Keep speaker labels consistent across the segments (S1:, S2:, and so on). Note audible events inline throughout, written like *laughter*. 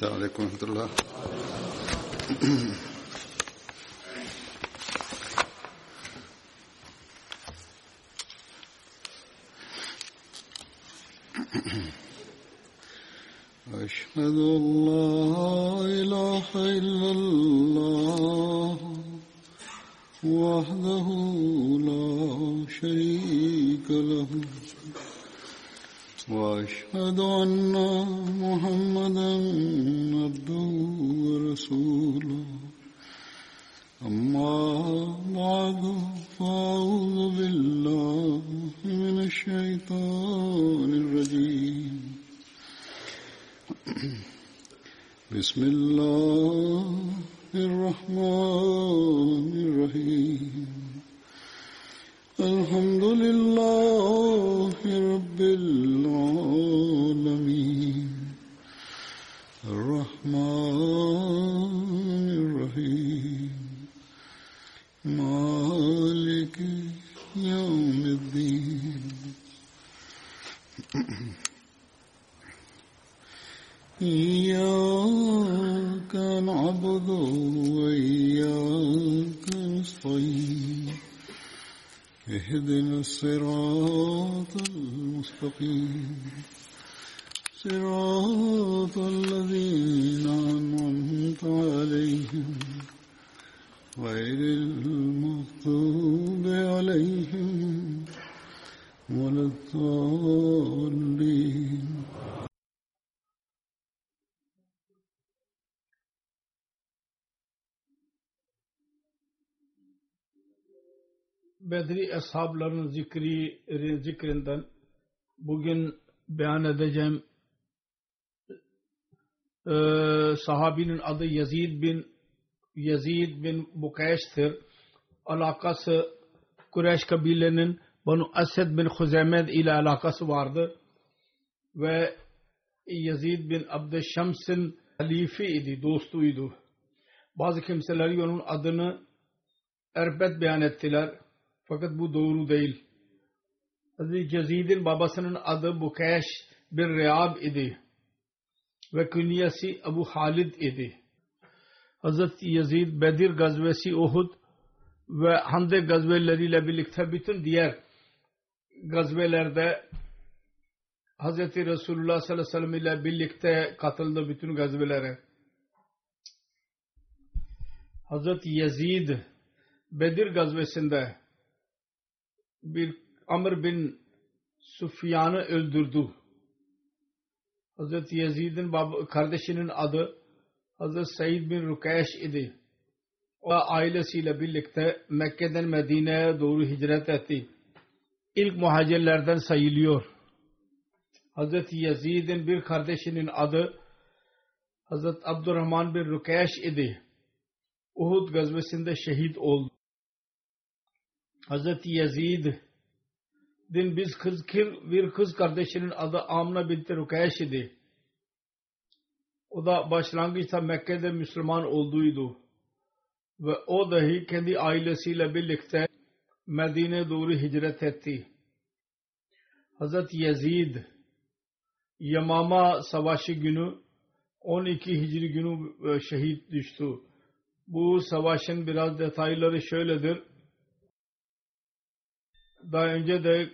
S1: Está de. *clears throat*
S2: Bedri ashabların zikri, zikrinden bugün beyan edeceğim e, sahabinin adı Yazid bin Yazid bin Bukays'tir. Alakası Kureyş kabilenin Banu Asad bin Huzemed ile alakası vardı. Ve Yazid bin Abdüşşams'ın halifi idi, dostuydu. Bazı kimseler onun adını Erbet beyan ettiler. Fakat bu doğru değil. Hazreti Yazid'in babasının adı Bukeş bin Riyab idi. Ve künyesi Abu Halid idi. Hazreti Yazid Bedir gazvesi Uhud ve Handek gazveleriyle birlikte bütün diğer gazvelerde Hazreti Resulullah sallallahu aleyhi ve sellem ile birlikte katıldı bütün gazvelere. Hazreti Yazid Bedir gazvesinde bir Amr bin Sufyan'ı öldürdü. Hazreti Yazid'in kardeşinin adı Hazreti Said bin Rukayeş idi. O ailesiyle birlikte Mekke'den Medine'ye doğru hicret etti. İlk muhacirlerden sayılıyor. Hazreti Yazid'in bir kardeşinin adı Hazreti Abdurrahman bin Rukayeş idi. Uhud gazvesinde şehit oldu. Hazreti Yazid din biz kız, bir kız kardeşinin adı Amna binti Rukayeş idi. O da başlangıçta Mekke'de Müslüman olduğuydu. Ve o dahi kendi ailesiyle birlikte Medine doğru hicret etti. Hazreti Yazid Yamama Savaşı günü 12 Hicri günü şehit düştü. Bu savaşın biraz detayları şöyledir daha önce de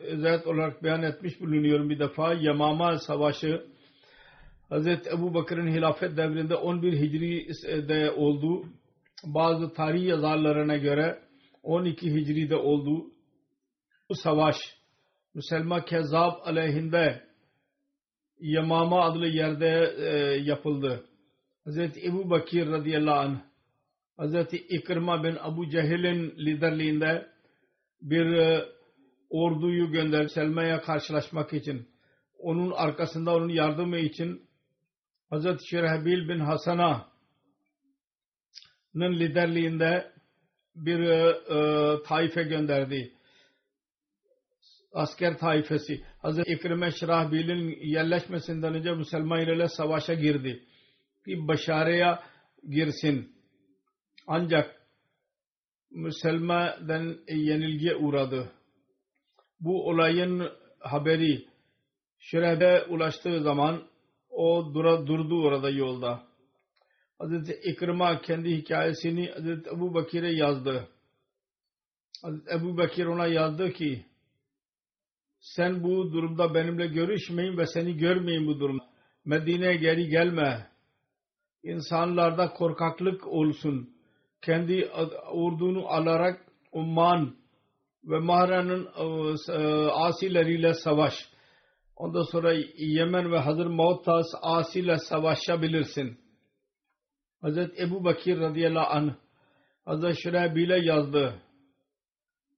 S2: özet olarak beyan etmiş bulunuyorum bir defa. Yamama Savaşı Hz. Ebu Bakır'ın hilafet devrinde 11 Hicri'de oldu. Bazı tarih yazarlarına göre 12 Hicri'de oldu. Bu savaş Müselma Kezzab aleyhinde Yamama adlı yerde e, yapıldı. Hz. Ebu Bakir radıyallahu anh Hz. İkrima bin Abu Cehil'in liderliğinde bir orduyu gönder Selma'ya karşılaşmak için. Onun arkasında onun yardımı için Hazreti Şerhebil bin Hasana'nın liderliğinde bir e, taife gönderdi. Asker taifesi. Hazreti İkrime Şerahbil'in yerleşmesinden önce Müslüman ile savaşa girdi. Ki Başarı'ya girsin. Ancak Müselma'dan yenilgiye uğradı. Bu olayın haberi Şire'de ulaştığı zaman O dura, durdu orada yolda. Hazreti İkrima kendi hikayesini Hazreti Ebu Bakir'e yazdı. Hazreti Ebu Bakir ona yazdı ki sen bu durumda benimle görüşmeyin ve seni görmeyin bu durumda. Medine'ye geri gelme. İnsanlarda korkaklık olsun. Kendi ordunu alarak Umman ve Mahran'ın asileriyle savaş. Ondan sonra Yemen ve Hazır Mautas asiyle savaşabilirsin. Hazreti Ebu Bakir radıyallahu anh Hazreti Şurebil'e yazdı.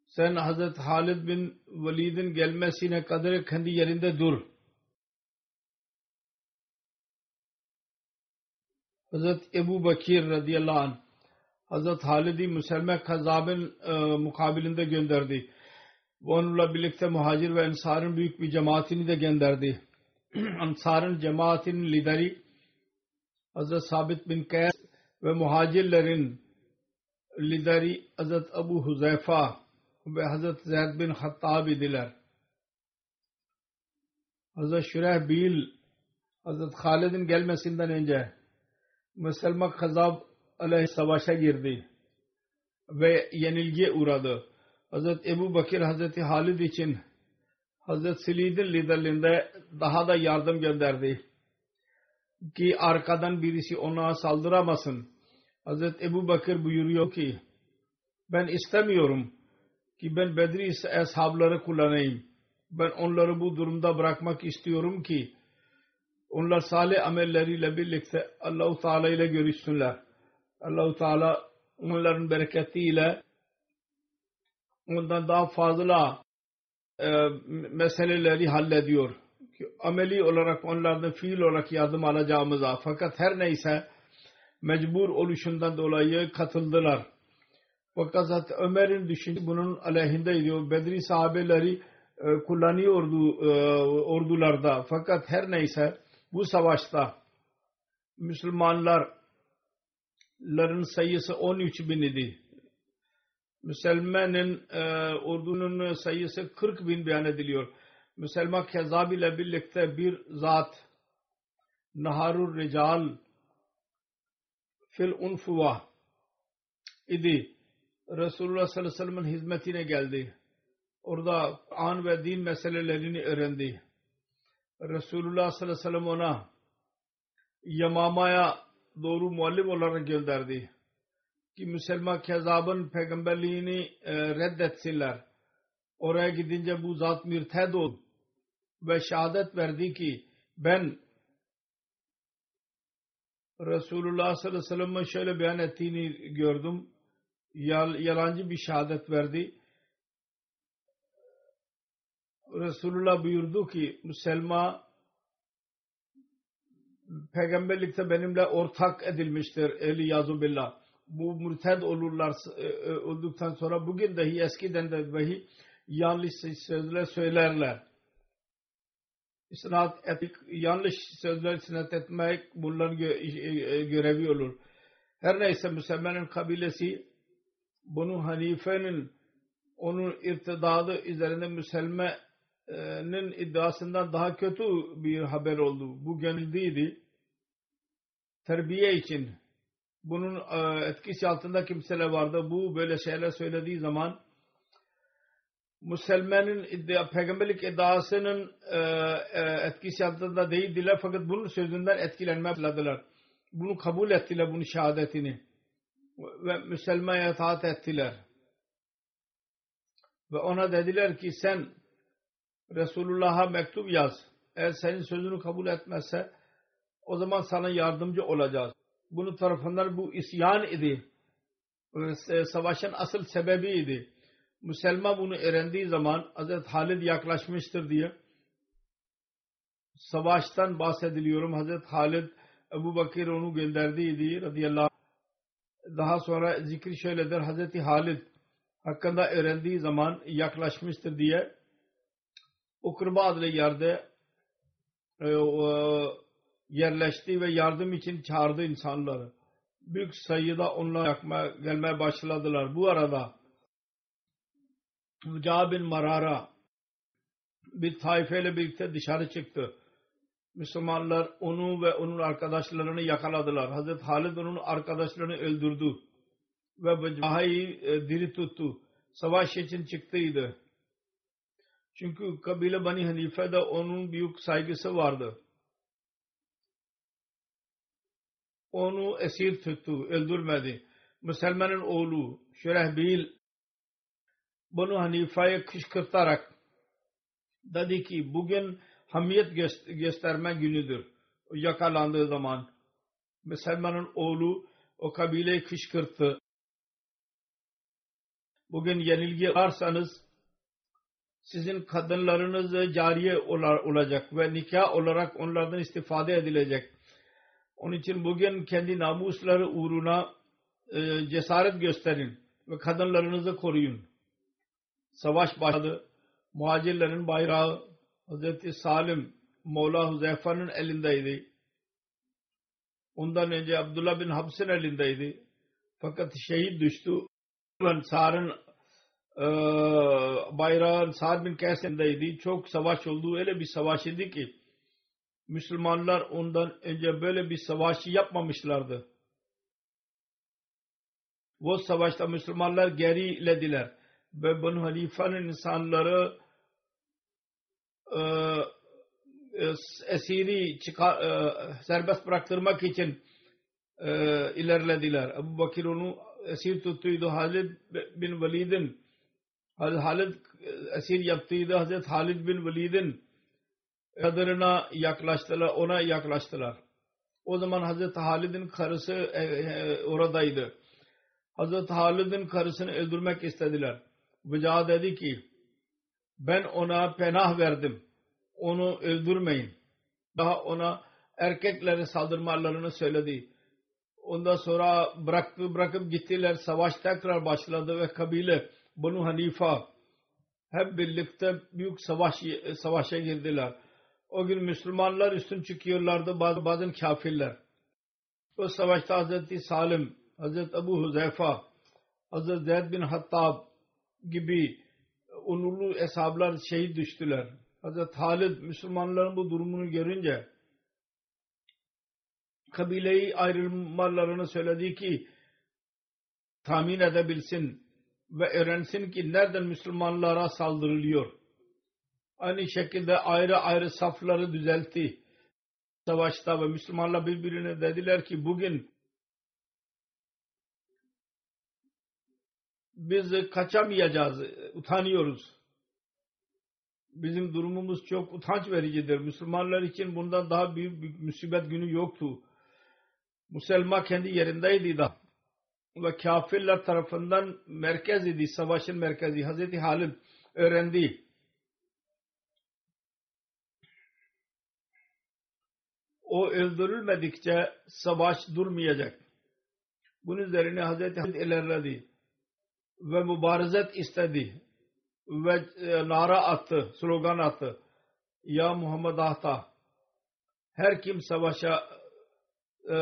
S2: Sen Hazreti Halid bin Velid'in gelmesine kadar kendi yerinde dur. Hazreti Ebu Bakir radıyallahu anh Hazreti Halid'i Müselme Kazab'ın e, mukabilinde gönderdi. Onunla birlikte muhacir ve ensarın büyük bir cemaatini de gönderdi. *clears throat* Ansarın cemaatinin lideri Hazreti Sabit bin Kays ve muhacirlerin lideri Hazreti Abu Huzeyfa ve Hazreti Zeyd bin Hattab idiler. Hazreti Şurehbil Hazreti Halid'in gelmesinden önce Müslüman Kazab aleyhi savaşa girdi ve yenilgiye uğradı. Hazreti Ebu Bakir Hazreti Halid için Hazreti Silid'in liderliğinde daha da yardım gönderdi. Ki arkadan birisi ona saldıramasın. Hazreti Ebu Bakır buyuruyor ki ben istemiyorum ki ben Bedri ashabları kullanayım. Ben onları bu durumda bırakmak istiyorum ki onlar salih amelleriyle birlikte Allahu Teala ile görüşsünler. Allahu Teala onların bereketiyle ondan daha fazla e, meseleleri hallediyor. Ki, ameli olarak onlardan fiil olarak yardım alacağımıza fakat her neyse mecbur oluşundan dolayı katıldılar. Fakat zaten Ömer'in düşüncesi bunun aleyhindeydi. Bedri sahabeleri e, kullanıyordu e, ordularda. Fakat her neyse bu savaşta Müslümanların sayısı 13 bin idi. Müslümanın e, ordunun sayısı 40 bin beyan ediliyor. Müslüman Kezab ile birlikte bir zat Naharur Rical fil unfuva idi. Resulullah sallallahu aleyhi ve sellem'in hizmetine geldi. Orada an ve din meselelerini öğrendi. Resulullah sallallahu aleyhi ve sellem ona Yamama'ya doğru muallim olarak gönderdi. Ki Müslüman kezabın peygamberliğini e, reddetsinler. Oraya gidince bu zat mürted oldu ve şehadet verdi ki ben Resulullah sallallahu aleyhi ve sellem'in şöyle beyan ettiğini gördüm. Yal, yalancı bir şehadet verdi. Resulullah buyurdu ki Müslüman peygamberlikte benimle ortak edilmiştir. Eli yazu billah. Bu mürted olurlar e, e, olduktan sonra bugün dahi eskiden de dahi yanlış sözler söylerler. İsnat etik, yanlış sözler isnat etmek bunların e, görevi olur. Her neyse Müslümanın kabilesi bunu Hanife'nin onun irtidadı üzerinde Müslümanın iddiasından daha kötü bir haber oldu. Bu gönüldüydü. Terbiye için bunun e, etkisi altında kimseler vardı. Bu böyle şeyler söylediği zaman Müslümanın iddia, peygamberlik iddiasının e, e, etkisi altında değildiler fakat bunun sözünden etkilenmeye başladılar. Bunu kabul ettiler, bunun şehadetini. Ve Müslümana itaat ettiler. Ve ona dediler ki sen Resulullah'a mektup yaz. Eğer senin sözünü kabul etmezse o zaman sana yardımcı olacağız. Bunun tarafından bu isyan idi. Savaşın asıl sebebiydi. Müslüman bunu öğrendiği zaman Hazreti Halid yaklaşmıştır diye savaştan bahsediliyorum. Hazreti Halid Ebu Bakir onu gönderdiydi radıyallahu anh. Daha sonra zikri şöyledir. Hazreti Halid hakkında öğrendiği zaman yaklaşmıştır diye Ukurba adlı yerde e, yerleşti ve yardım için çağırdı insanları. Büyük sayıda onunla yakma, gelmeye başladılar. Bu arada Mücah bin Marara bir taifeyle birlikte dışarı çıktı. Müslümanlar onu ve onun arkadaşlarını yakaladılar. Hazreti Halid onun arkadaşlarını öldürdü ve Bacaha'yı e, diri tuttu. Savaş için çıktıydı. Çünkü kabile Bani Hanife'de onun büyük saygısı vardı. Onu esir tuttu, öldürmedi. Müslümanın oğlu Şerehbil Banu Hanife'ye kışkırtarak dedi ki bugün hamiyet gösterme günüdür. Yakalandığı zaman Müslümanın oğlu o kabileyi kışkırttı. Bugün yenilgi arsanız sizin kadınlarınız cariye olacak ve nikah olarak onlardan istifade edilecek. Onun için bugün kendi namusları uğruna e, cesaret gösterin ve kadınlarınızı koruyun. Savaş başladı. Muhacirlerin bayrağı Hz. Salim Mola Huzeyfa'nın elindeydi. Ondan önce Abdullah bin Habs'ın elindeydi. Fakat şehit düştü. Ensar'ın e, bayrağı Sa'd bin Kays elindeydi. Çok savaş oldu. Öyle bir savaş idi ki Müslümanlar ondan önce böyle bir savaşı yapmamışlardı. Bu savaşta Müslümanlar gerilediler. Ve Banu Halifa'nın insanları e, e, esiri çıkar, e, serbest bıraktırmak için ilerlediler. Ebu Bakir onu esir tuttuydu. Halid bin Valid'in Halid esir yaptıydı. Hazreti Halid bin Valid'in kadırına yaklaştılar, ona yaklaştılar. O zaman Hazreti Halid'in karısı e, e, oradaydı. Hazreti Halid'in karısını öldürmek istediler. Vıca dedi ki ben ona penah verdim. Onu öldürmeyin. Daha ona erkeklere saldırmalarını söyledi. Ondan sonra bıraktı, bırakıp gittiler. Savaş tekrar başladı ve kabile Banu Hanifa hep birlikte büyük savaş savaşa girdiler. O gün Müslümanlar üstün çıkıyorlardı bazı bazen kafirler. O savaşta Hazreti Salim, Hazreti Ebu Huzeyfa, Hazreti Zeyd bin Hattab gibi onurlu eshablar şehit düştüler. Hazreti Halid Müslümanların bu durumunu görünce kabileyi ayrılmalarını söyledi ki tahmin edebilsin ve öğrensin ki nereden Müslümanlara saldırılıyor. Aynı şekilde ayrı ayrı safları düzeltti. Savaşta ve Müslümanlar birbirine dediler ki bugün biz kaçamayacağız, utanıyoruz. Bizim durumumuz çok utanç vericidir. Müslümanlar için bundan daha büyük bir musibet günü yoktu. Müslüman kendi yerindeydi da ve kafirler tarafından merkez idi, savaşın merkezi. Hazreti Halid öğrendi. O öldürülmedikçe savaş durmayacak. Bunun üzerine Hazreti Halid ilerledi ve mübarezet istedi ve e, nara attı, slogan attı. Ya Muhammed Ahta her kim savaşa e,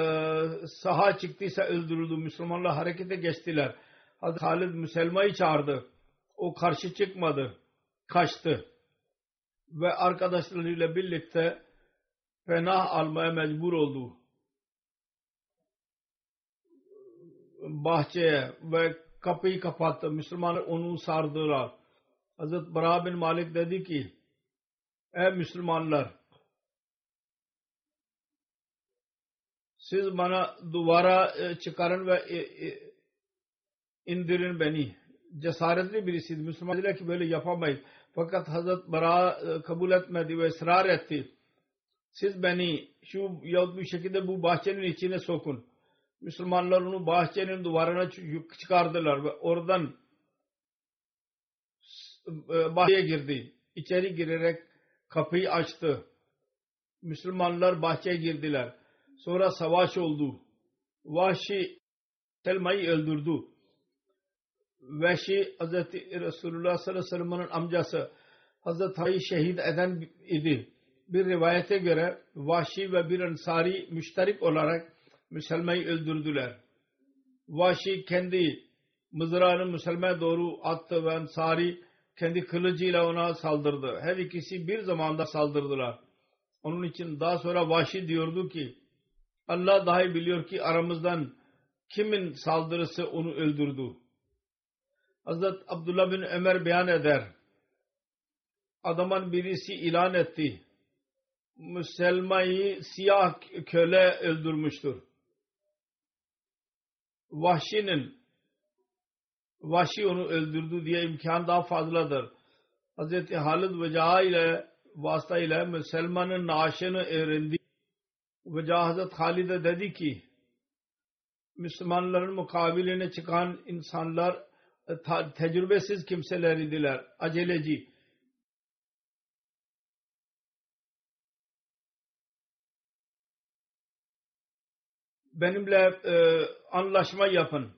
S2: saha çıktıysa öldürüldü. Müslümanlar harekete geçtiler. Hazreti Halid Müselma'yı çağırdı. O karşı çıkmadı. Kaçtı. Ve arkadaşlarıyla birlikte fena almaya mecbur oldu. Bahçeye ve kapıyı kapattı. Müslümanlar onu sardılar. Hazret Bara bin Malik dedi ki Ey Müslümanlar siz bana duvara e, çıkarın ve e, e, indirin beni. Cesaretli birisiydi. Müslüman dediler ki böyle yapamayız. Fakat Hazret Bara kabul etmedi ve ısrar etti. Siz beni şu yahut bir şekilde bu bahçenin içine sokun. Müslümanlar onu bahçenin duvarına çıkardılar ve oradan e, bahçeye girdi. İçeri girerek kapıyı açtı. Müslümanlar bahçeye girdiler. Sonra savaş oldu. Vahşi Selma'yı öldürdü. Vahşi Hz. Resulullah sallallahu aleyhi ve sellem'in amcası Hz. Hayy şehit eden idi. Bir rivayete göre Vahşi ve bir Ansari müşterik olarak Müslüman'ı öldürdüler. Vahşi kendi mızrağını Müslüman'a doğru attı ve Ansari kendi kılıcıyla ona saldırdı. Her ikisi bir zamanda saldırdılar. Onun için daha sonra Vahşi diyordu ki Allah dahi biliyor ki aramızdan kimin saldırısı onu öldürdü. Hazret Abdullah bin Ömer beyan eder. Adamın birisi ilan etti. Müselmayı siyah köle öldürmüştür. Vahşi'nin Vahşi onu öldürdü diye imkan daha fazladır. Hz. Halid Vecaha ile vasıta ile Müslümanın naaşını öğrendi. Vecaha Hazret Halid'e dedi ki Müslümanların mukabiline çıkan insanlar tecrübesiz kimseler idiler. Aceleci. Benimle e, anlaşma yapın.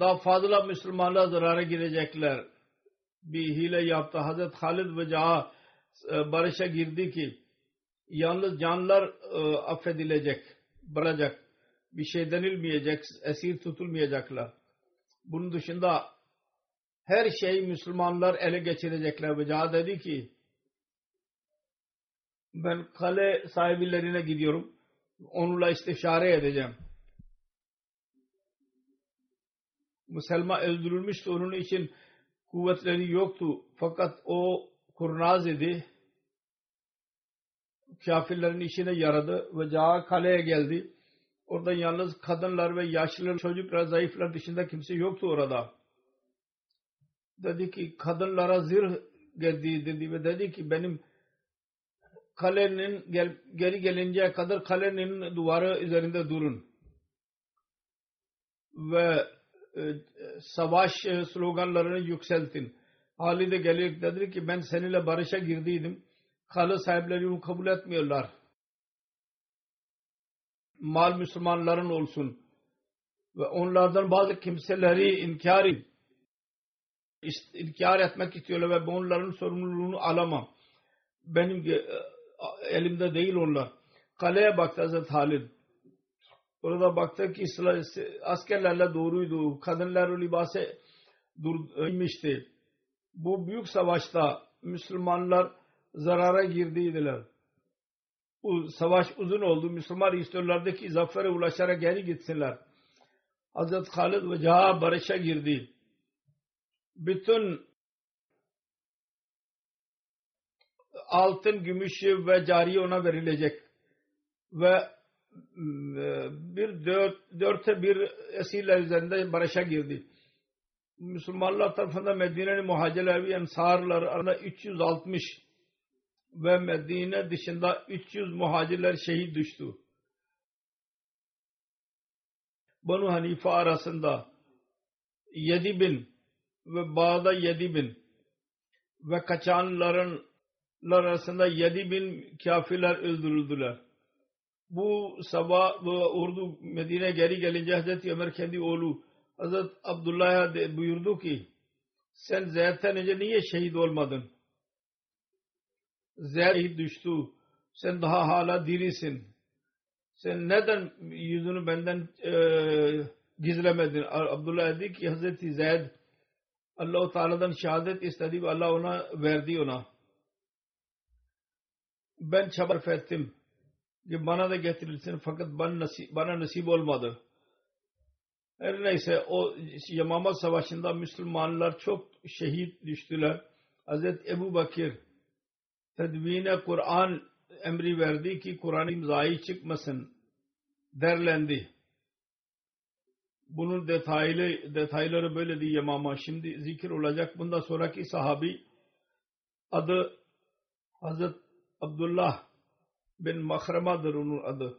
S2: Daha fazla Müslümanlar zarara girecekler. Bir hile yaptı. Hazret Halid ve Caha e, barışa girdi ki yalnız canlar e, affedilecek, bırakacak. Bir şey denilmeyecek, esir tutulmayacaklar. Bunun dışında her şeyi Müslümanlar ele geçirecekler. Ve Caha dedi ki ben kale sahibilerine gidiyorum. Onunla istişare edeceğim. Müslüman öldürülmüştü. Onun için kuvvetleri yoktu. Fakat o kurnaz idi. Kafirlerin işine yaradı ve Caha kaleye geldi. Orada yalnız kadınlar ve yaşlılar, çocuklar, zayıflar dışında kimse yoktu orada. Dedi ki kadınlara zırh geldi dedi ve dedi ki benim kalenin gel, geri gelinceye kadar kalenin duvarı üzerinde durun. Ve e, savaş sloganlarını yükseltin. Halide gelir dedi ki ben seninle barışa girdiydim. Kale sahipleri bunu kabul etmiyorlar. Mal Müslümanların olsun. Ve onlardan bazı kimseleri inkar, inkar etmek istiyorlar ve onların sorumluluğunu alamam. Benim e, elimde değil onlar. Kaleye baktı Hazreti Halid. Orada baktı ki askerlerle doğruydu. Kadınlar o libası durmuştu. Bu büyük savaşta Müslümanlar zarara girdiydiler. Bu savaş uzun oldu. Müslümanlar istiyorlardı ki zafere ulaşarak geri gitsinler. Hazreti Halid ve Caha barışa girdi. Bütün altın, gümüş ve cari ona verilecek. Ve e, bir dört, dörtte bir esirler üzerinde barışa girdi. Müslümanlar tarafından Medine'nin muhacirler ve ensarlar arasında 360 ve Medine dışında 300 muhacirler şehit düştü. Banu Hanife arasında 7 bin ve Bağda 7 bin ve kaçanların arasında 7 bin kafirler öldürüldüler. Bu sabah bu ordu Medine geri gelince Hazreti Ömer kendi oğlu Hazreti Abdullah'a buyurdu ki sen Zeyd'den önce niye şehit olmadın? Zeyd düştü. Sen daha hala dirisin. Sen neden yüzünü benden e, gizlemedin? Abdullah dedi ki Hazreti Zeyd Allah-u Teala'dan şehadet istedi ve Allah ona verdi ona. Ben çaba ettim ki bana da getirilsin fakat bana nasip, bana nasip olmadı. Her neyse o Yamama Savaşı'nda Müslümanlar çok şehit düştüler. Hazreti Ebu Bakir tedvine Kur'an emri verdi ki Kur'an imzayı çıkmasın derlendi. Bunun detaylı detayları böyle değil Yamama. Şimdi zikir olacak. Bundan sonraki sahabi adı Hazret Abdullah bin Mahrema'dır onun adı.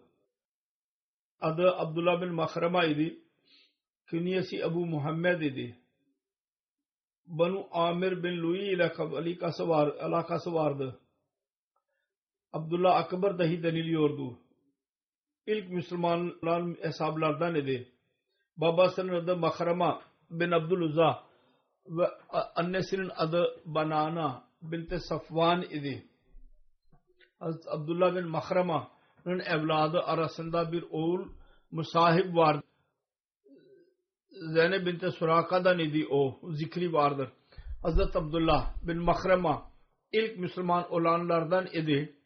S2: Adı Abdullah bin Mahrema idi. Künyesi Ebu Muhammed idi. Banu Amir bin Lui ile alakası, var, alakası vardı. Abdullah Akbar dahi deniliyordu. İlk Müslümanların hesaplardan idi. Babasının adı Mahrema bin Abdülüzza ve annesinin adı Banana bint Safvan idi. Abdullah bin Mahrama'nın evladı arasında bir oğul musahip vardı. Zeynep bint Suraka'dan idi o. Zikri vardır. Hazreti Abdullah bin Mahrama ilk Müslüman olanlardan idi.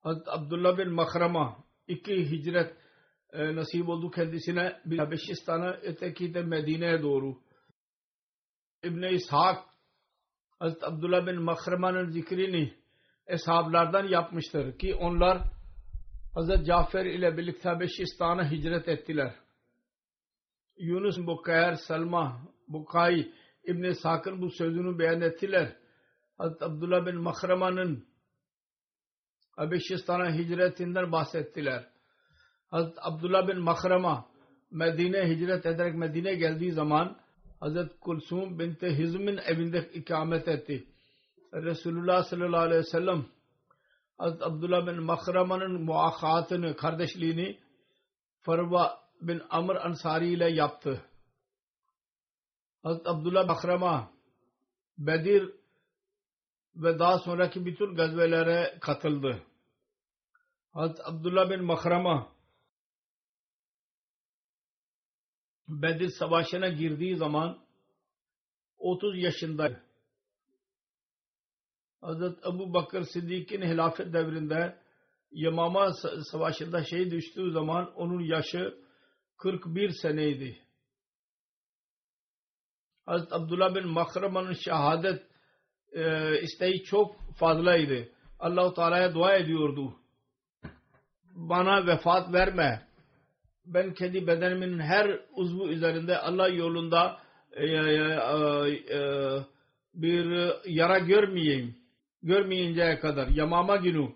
S2: Hazreti Abdullah bin Mahrama iki hicret e, nasip oldu kendisine bir Habeşistan'a öteki de Medine'ye doğru. İbn-i İshak Hazreti Abdullah bin Mahrama'nın zikrini eshablardan yapmıştır ki onlar Hazreti Cafer ile birlikte Habeşistan'a hicret ettiler. Yunus Bukayr, Salma, Bukay İbn-i Sakın bu sözünü beyan ettiler. Hazreti Abdullah bin Mahrama'nın Habeşistan'a hicretinden bahsettiler. Hazreti Abdullah bin Mahrama Medine hicret ederek Medine geldiği zaman Hazreti Kulsum binti Hizm'in evinde ikamet etti. Resulullah sallallahu aleyhi ve sellem Hazreti Abdullah bin Mahrama'nın muakatını, kardeşliğini Farva bin Amr Ansari ile yaptı. Hazreti Abdullah Mahrama Bedir ve daha sonraki bütün gazvelere katıldı. Hazreti Abdullah bin Mahrama Bedir Savaşı'na girdiği zaman 30 yaşındaydı. Hazreti Ebu Bakır Sıddık'ın hilafet devrinde Yamama Savaşı'nda şehit düştüğü zaman onun yaşı 41 seneydi. Hazreti Abdullah bin Mahrama'nın şehadet e, isteği çok fazlaydı. Allah-u Teala'ya dua ediyordu. Bana vefat verme. Ben kendi bedenimin her uzvu üzerinde Allah yolunda e, e, e, bir yara görmeyeyim. Görmeyinceye kadar. Yamama günü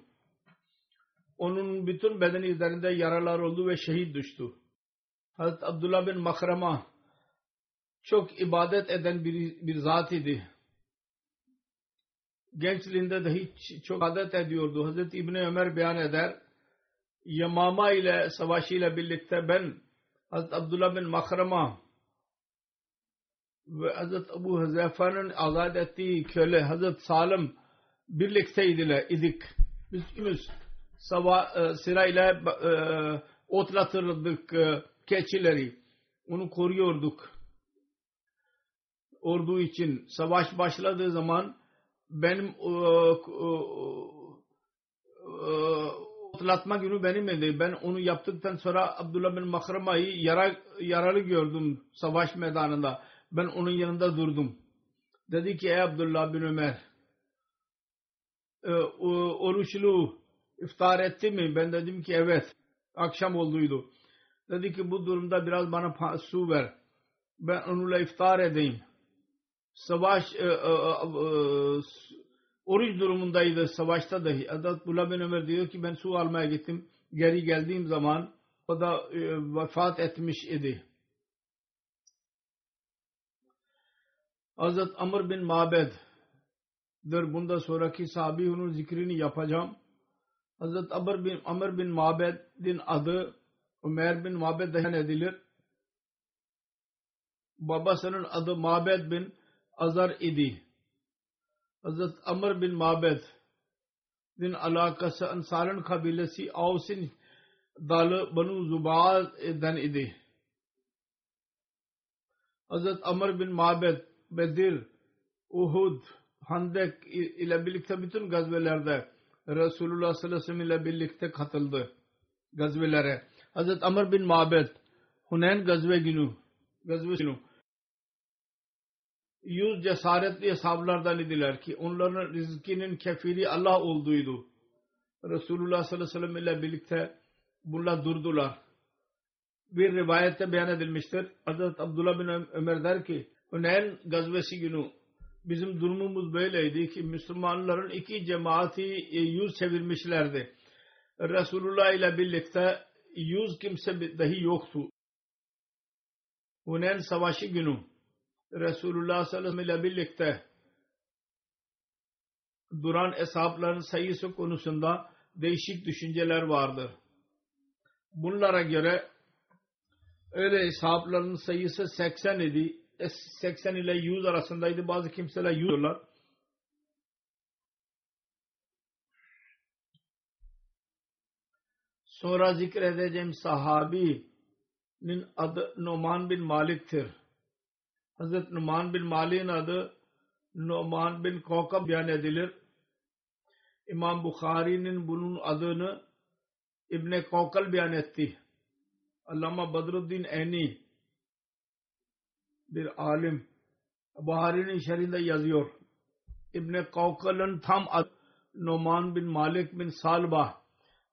S2: onun bütün bedeni üzerinde yaralar oldu ve şehit düştü. Hazreti Abdullah bin Makrama çok ibadet eden bir, bir zat idi. Gençliğinde de hiç çok ibadet ediyordu. Hazreti İbni Ömer beyan eder. Yamama ile savaşıyla birlikte ben Hazreti Abdullah bin Makrama ve Hazreti Abu Huzeyfa'nın azat ettiği köle Hazreti Salim birlikteydiler idik. Biz ikimiz sabah e, sırayla e, otlatırdık e, keçileri. Onu koruyorduk. Ordu için savaş başladığı zaman benim e, e, e, otlatma günü benim idi. Ben onu yaptıktan sonra Abdullah bin Mahrama'yı yara, yaralı gördüm savaş meydanında. Ben onun yanında durdum. Dedi ki ey Abdullah bin Ömer oruçlu iftar etti mi? Ben dedim ki evet. Akşam olduydu. Dedi ki bu durumda biraz bana su ver. Ben onunla iftar edeyim. Savaş e, e, e, oruç durumundaydı savaşta dahi. Abdullah bin Ömer diyor ki ben su almaya gittim. Geri geldiğim zaman o da e, vefat etmiş idi. Hazret Amr bin Mabed der. Bunda sonraki sahabi onun zikrini yapacağım. Hazret Amr bin, Amr bin Mabed'in adı Ömer bin Mabed dayan edilir. Babasının adı Mabed bin Azar idi. Hazret Amr bin Mabed din alakası Ansar'ın kabilesi Avs'in dalı Banu Zuba'dan idi. Hazret Amr bin Mabed Bedir, Uhud, Handek ile birlikte bütün gazvelerde Resulullah sallallahu aleyhi ve sellem ile birlikte katıldı gazvelere. Hazret Amr bin Mabed Hunayn gazve günü gazve günü yüz cesaretli ashablardan idiler ki onların rızkinin kefili Allah olduğuydu. Resulullah sallallahu aleyhi ve sellem ile birlikte bunlar durdular. Bir rivayette beyan edilmiştir. Hazret Abdullah bin Ömer der ki Hunayn gazvesi günü bizim durumumuz böyleydi ki Müslümanların iki cemaati e, yüz çevirmişlerdi. Resulullah ile birlikte yüz kimse dahi yoktu. Hunayn savaşı günü Resulullah sallallahu aleyhi ve sellem ile birlikte duran hesapların sayısı konusunda değişik düşünceler vardır. Bunlara göre öyle hesapların sayısı 80 idi. 80 ile 100 arasındaydı. Bazı kimseler 100 diyorlar. Sonra zikredeceğim sahabinin adı Numan bin Malik'tir. Hazreti Numan bin Malik'in adı Numan bin Kokab beyan edilir. İmam Bukhari'nin bunun adını İbni Kavkal beyan etti. Allama Badruddin Eni bir alim Buhari'nin şerinde yazıyor. İbni Kavkal'ın tam adı Numan bin Malik bin Salba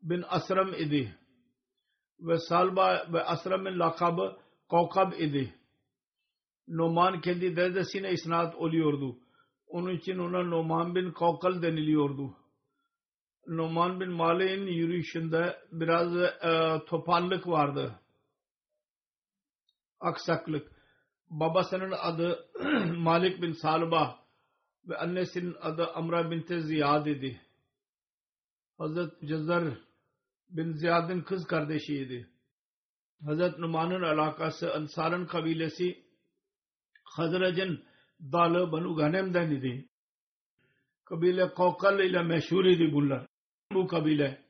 S2: bin Asram idi. Ve Salba ve Asram'ın lakabı Kavkab idi. Numan kendi dedesine isnat oluyordu. Onun için ona Numan bin Kavkal deniliyordu. Numan bin Malik'in yürüyüşünde biraz e, topallık vardı. Aksaklık. Babasının adı Malik bin Salba ve annesinin adı Amra binti Ziyad idi. Hazret Cezar bin Ziyad'ın kız kardeşiydi. Hazret Numan'ın alakası Ansar'ın kabilesi Hazrac'ın dalı Banu Ghanem'den idi. Kabile Kavkal ile meşhur idi bunlar. Bu kabile.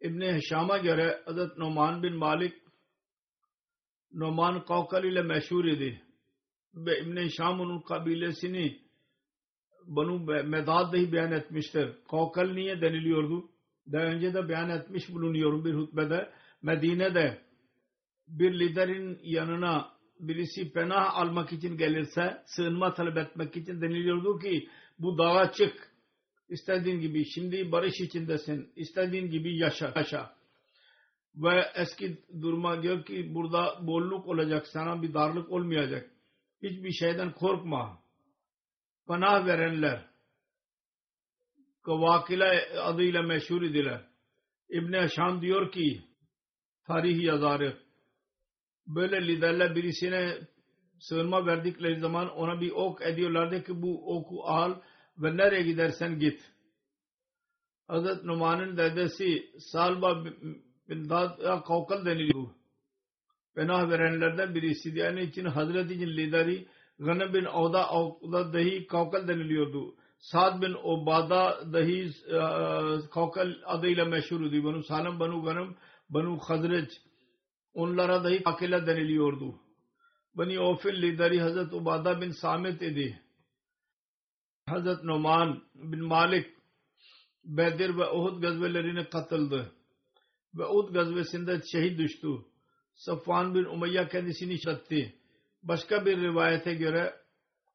S2: İbni Hişam'a göre Hazret Numan bin Malik Numan Kavkal ile meşhur idi. Ve İbni onun kabilesini Banu Medad dahi beyan etmiştir. Kavkal niye deniliyordu? Daha önce de beyan etmiş bulunuyorum bir hutbede. Medine'de bir liderin yanına birisi penah almak için gelirse sığınma talep etmek için deniliyordu ki bu dağa çık. İstediğin gibi şimdi barış içindesin. İstediğin gibi yaşa. yaşa. Ve eski duruma gör ki burada bolluk olacak. Sana bir darlık olmayacak. Hiçbir şeyden korkma. Panah verenler Kavakila adıyla meşhur idiler. İbni Aşam diyor ki tarihi yazarı böyle liderler birisine sığınma verdikleri zaman ona bir ok ediyorlardı ki bu oku al ve nereye gidersen git. Hazret Numan'ın dedesi Salba bin Dad Kavkal deniliyor. Penah verenlerden birisi. Yani için Hazreti lideri Ghanam bin Avda Avda dahi Kavkal deniliyordu. Sad bin Obada dahi Kavkal adıyla meşhurdu. Banu Salam, Banu Ghanam, Banu Khazraj onlara dahi Kakila deniliyordu. Bani Ofil lideri Hazret Ubada bin Samit idi. Hazret Numan bin Malik Bedir ve Uhud gazvelerine katıldı. Ve Uhud gazvesinde şehit düştü. Safvan bin Umayya kendisini şattı. Başka bir rivayete göre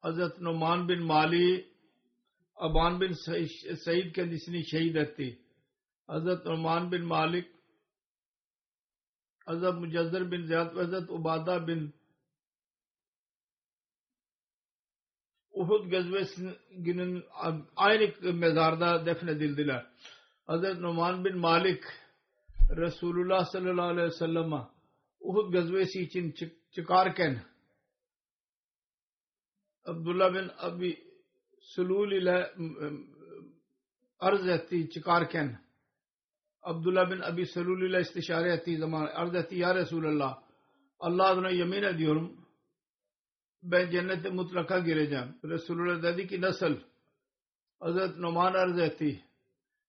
S2: Hazret Numan bin Mali Aban bin Said kendisini şehit etti. Hazret Numan bin Malik Hazret Mucazzar bin Ziyad ve Hazret Ubada bin Uhud gazvesinin aynı mezarda defnedildiler. Hazret Numan bin Malik Resulullah sallallahu aleyhi ve sellem'e Uhud gazvesi için çık çıkarken Abdullah bin Abi Sulul ile arz etti çıkarken Abdullah bin Abi Sulul ile istişare ettiği zaman arz etti ya Resulallah Allah adına yemin ediyorum ben cennete mutlaka gireceğim. Resulullah dedi ki nasıl? Hazret Numan arz etti.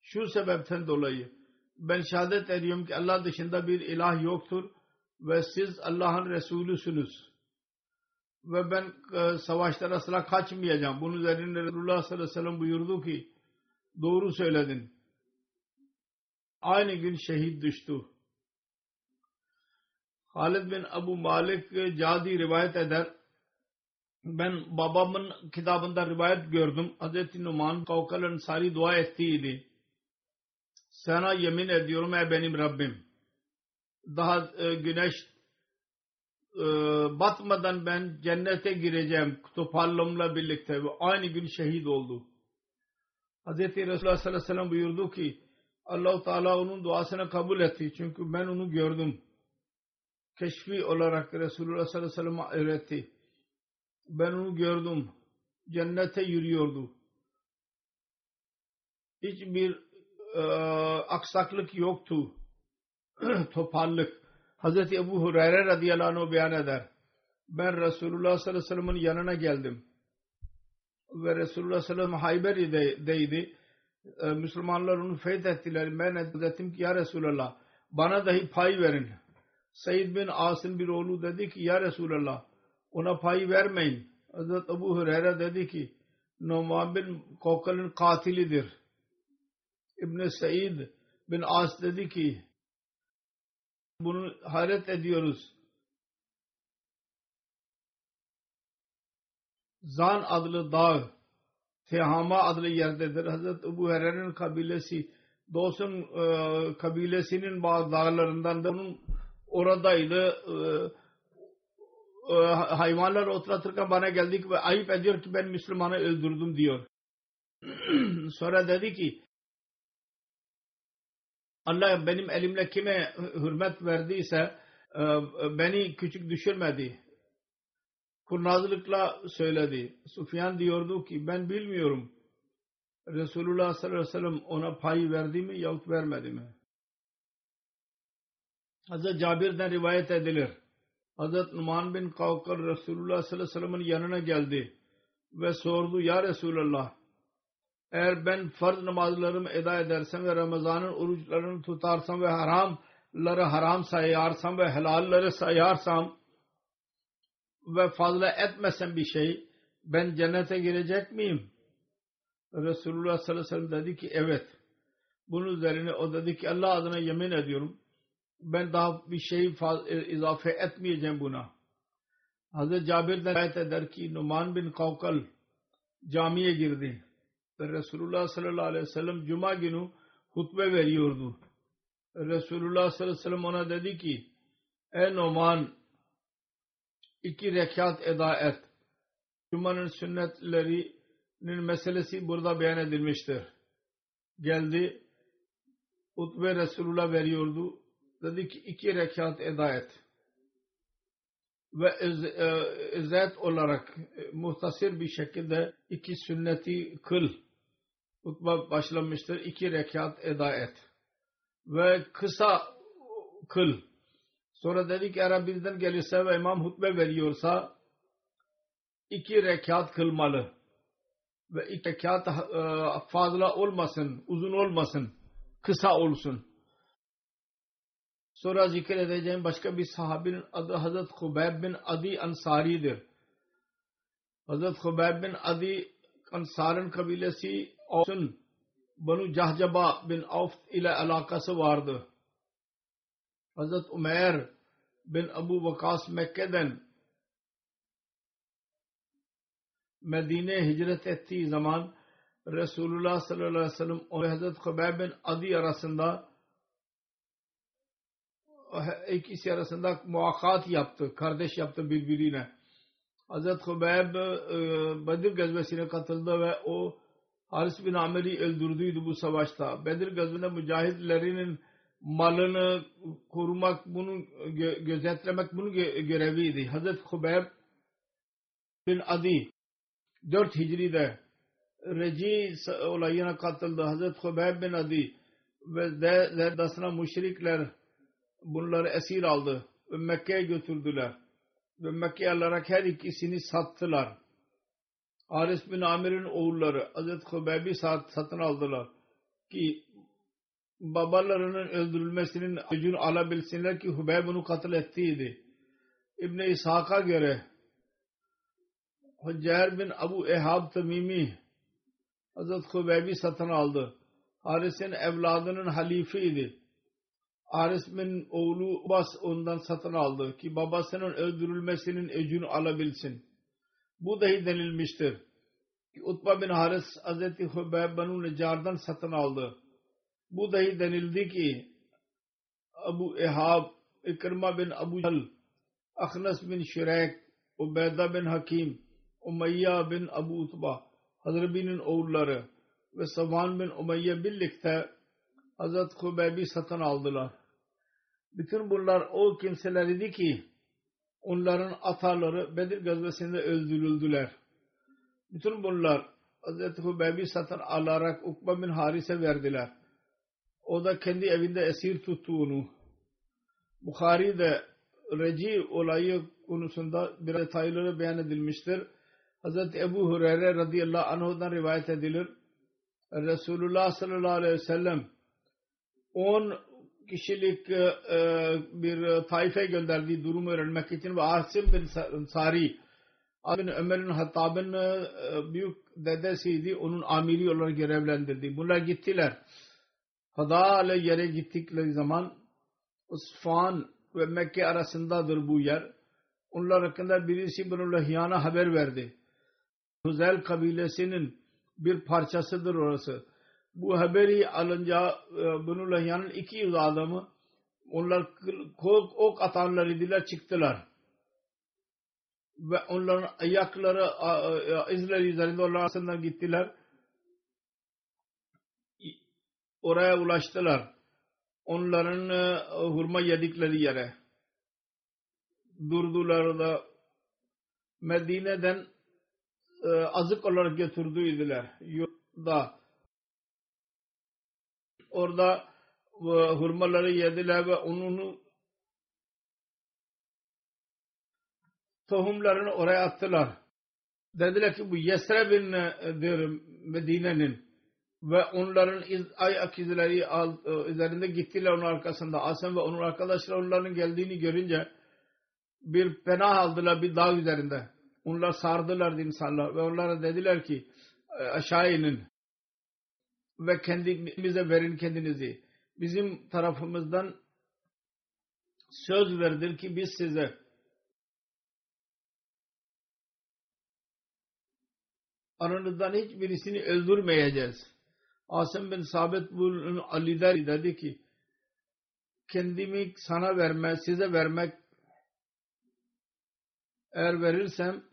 S2: Şu sebepten dolayı ben şehadet ediyorum ki Allah dışında bir ilah yoktur ve siz Allah'ın Resulüsünüz. Ve ben e, savaşlara asla kaçmayacağım. Bunun üzerine Resulullah sallallahu aleyhi ve sellem buyurdu ki doğru söyledin. Aynı gün şehit düştü. Halid bin Abu Malik Cadi rivayet eder ben babamın kitabında rivayet gördüm. Hazreti Numan Kavkal Ansari dua ettiydi. Sana yemin ediyorum ey benim Rabbim. Daha e, güneş e, batmadan ben cennete gireceğim toparlamla birlikte ve aynı gün şehit oldu. Hz. Resulullah sallallahu aleyhi ve sellem buyurdu ki allah Teala onun duasını kabul etti. Çünkü ben onu gördüm. Keşfi olarak Resulullah sallallahu aleyhi ve sellem öğretti ben onu gördüm. Cennete yürüyordu. Hiçbir e, aksaklık yoktu. *clears throat* Toparlık. Hazreti Ebu Hureyre radıyallahu anh beyan eder. Ben Resulullah sallallahu aleyhi ve sellem'in yanına geldim. Ve Resulullah sallallahu aleyhi ve sellem Hayber'deydi. E, Müslümanlar onu fethettiler. Ben dedim ki ya Resulallah bana dahi pay verin. Said bin As'ın bir oğlu dedi ki ya Resulallah ona pay vermeyin. Hazret Ebu Hureyre dedi ki Numan bin Kokal'ın katilidir. İbn Said bin As dedi ki bunu hayret ediyoruz. Zan adlı dağ Tehama adlı yerdedir. Hazreti Ebu Hureyre'nin kabilesi Dosun e, kabilesinin bazı dağlarından da onun oradaydı. E, e, hayvanlar otlatırken bana geldik ve ayıp ediyor ki ben Müslümanı öldürdüm diyor. *clears throat* Sonra dedi ki Allah benim elimle kime hürmet verdiyse e, beni küçük düşürmedi. Kurnazlıkla söyledi. Sufyan diyordu ki ben bilmiyorum. Resulullah sallallahu aleyhi ve sellem ona pay verdi mi yahut vermedi mi? Hazreti Cabir'den rivayet edilir. Hazreti Numan bin Kavkar Resulullah sallallahu aleyhi ve sellem'in yanına geldi ve sordu ya Resulullah eğer ben farz namazlarımı eda edersem ve Ramazan'ın oruçlarını tutarsam ve haramları haram sayarsam ve helalleri sayarsam ve fazla etmesem bir şey ben cennete girecek miyim? Resulullah sallallahu aleyhi ve sellem dedi ki evet. Bunun üzerine o dedi ki Allah adına yemin ediyorum ben daha bir şey izafe etmeyeceğim buna. Hazreti Cabir'den ayet eder ki Numan bin Kavkal camiye girdi. Ve Resulullah sallallahu aleyhi ve sellem cuma günü hutbe veriyordu. Resulullah sallallahu aleyhi ve sellem ona dedi ki Ey Numan iki rekat eda et. Cuma'nın sünnetlerinin meselesi burada beyan edilmiştir. Geldi hutbe Resulullah veriyordu. Dedi ki iki rekat eda et. Ve izzet e, olarak e, muhtasir bir şekilde iki sünneti kıl. Hutbe başlamıştır. İki rekat eda et. Ve kısa kıl Sonra dedi ki eğer bizden gelirse ve imam hutbe veriyorsa iki rekat kılmalı. Ve iki rekat e, fazla olmasın, uzun olmasın, kısa olsun. Sonra zikredeceğim başka bir sahabinin adı Hazret Hubeyb bin Adi Ansari'dir. Hazret Hubeyb bin Adi Ansar'ın kabilesi olsun Banu Cahcaba bin Avf ile alakası vardı. Hazret Umer bin Abu Vakas Mekke'den Medine hicret ettiği zaman Resulullah sallallahu aleyhi ve sellem ve Hazret Hubeyb bin Adi arasında ikisi arasında muakat yaptı. Kardeş yaptı birbirine. Hazret Hubeyb e, Bedir gazvesine katıldı ve o Haris bin Amir'i öldürdüydü bu savaşta. Bedir gazvesinde mücahitlerinin malını korumak, bunu gö gözetlemek bunun gö göreviydi. Hazreti Hubeyb bin Adi 4 Hicri'de Reci olayına katıldı. Hazreti Hubeyb bin Adi ve zerdasına müşrikler bunları esir aldı ve Mekke'ye götürdüler. Ve Mekke'ye alarak her ikisini sattılar. Haris bin Amir'in oğulları Hazreti Hubeyb'i satın aldılar ki babalarının öldürülmesinin öcünü alabilsinler ki Hubeyb bunu katil ettiydi. İbn-i İshak'a göre Hüccer bin Abu Ehab Tamimi Hazret Hubeyb'i satın aldı. Haris'in evladının halifeydi. Haris bin oğlu Bas ondan satın aldı ki babasının öldürülmesinin öcünü alabilsin. Bu dahi denilmiştir. Ki Utba bin Haris Hazreti Hubeyb Banu Necar'dan satın aldı bu dahi denildi ki Abu Ehab, İkrima bin Abu Jal, Akhnas bin Şirek, Ubeyda bin Hakim, Umayya bin Abu Utba, Hazrebi'nin oğulları ve Savan bin Umayya birlikte Hazret Hubeyb'i satın aldılar. Bütün bunlar o kimselerdi ki onların ataları Bedir gazvesinde öldürüldüler. Bütün bunlar Hazreti Hubeyb'i satın alarak Ukba bin Haris'e verdiler o da kendi evinde esir tuttuğunu Bukhari'de Reci olayı konusunda bir detayları beyan edilmiştir. Hz. Ebu Hureyre radıyallahu anh'dan rivayet edilir. Resulullah sallallahu aleyhi ve sellem 10 kişilik e, bir taife gönderdiği durumu öğrenmek için ve Asim bin Sari Abin Ömer'in Hattab'ın e, büyük dedesiydi. Onun amiri olarak görevlendirdi. Bunlar gittiler. Hada yere gittikleri zaman Usfan ve Mekke arasındadır bu yer. Onlar hakkında birisi bunu Lahyana haber verdi. Huzel kabilesinin bir parçasıdır orası. Bu haberi alınca e, bunu Lahyan'ın 200 adamı onlar ok atanlar idiler çıktılar. Ve onların ayakları izleri üzerinde onlar arasında gittiler. Oraya ulaştılar. Onların e, hurma yedikleri yere durdular da Medine'den e, azık olarak götürdüydüler. Yurda orada e, hurmaları yediler ve onun tohumlarını oraya attılar. Dediler ki bu Yesreb'indir Medine'nin ve onların iz, ayak izleri e, üzerinde gittiler onun arkasında. Asım ve onun arkadaşları onların geldiğini görünce bir penah aldılar bir dağ üzerinde. Onlar sardılar insanlar ve onlara dediler ki e, aşağı inin ve kendimize verin kendinizi. Bizim tarafımızdan söz verdir ki biz size aranızdan hiçbirisini öldürmeyeceğiz. Asım bin Sabit bunun lider dedi ki kendimi sana vermek, size vermek eğer verirsem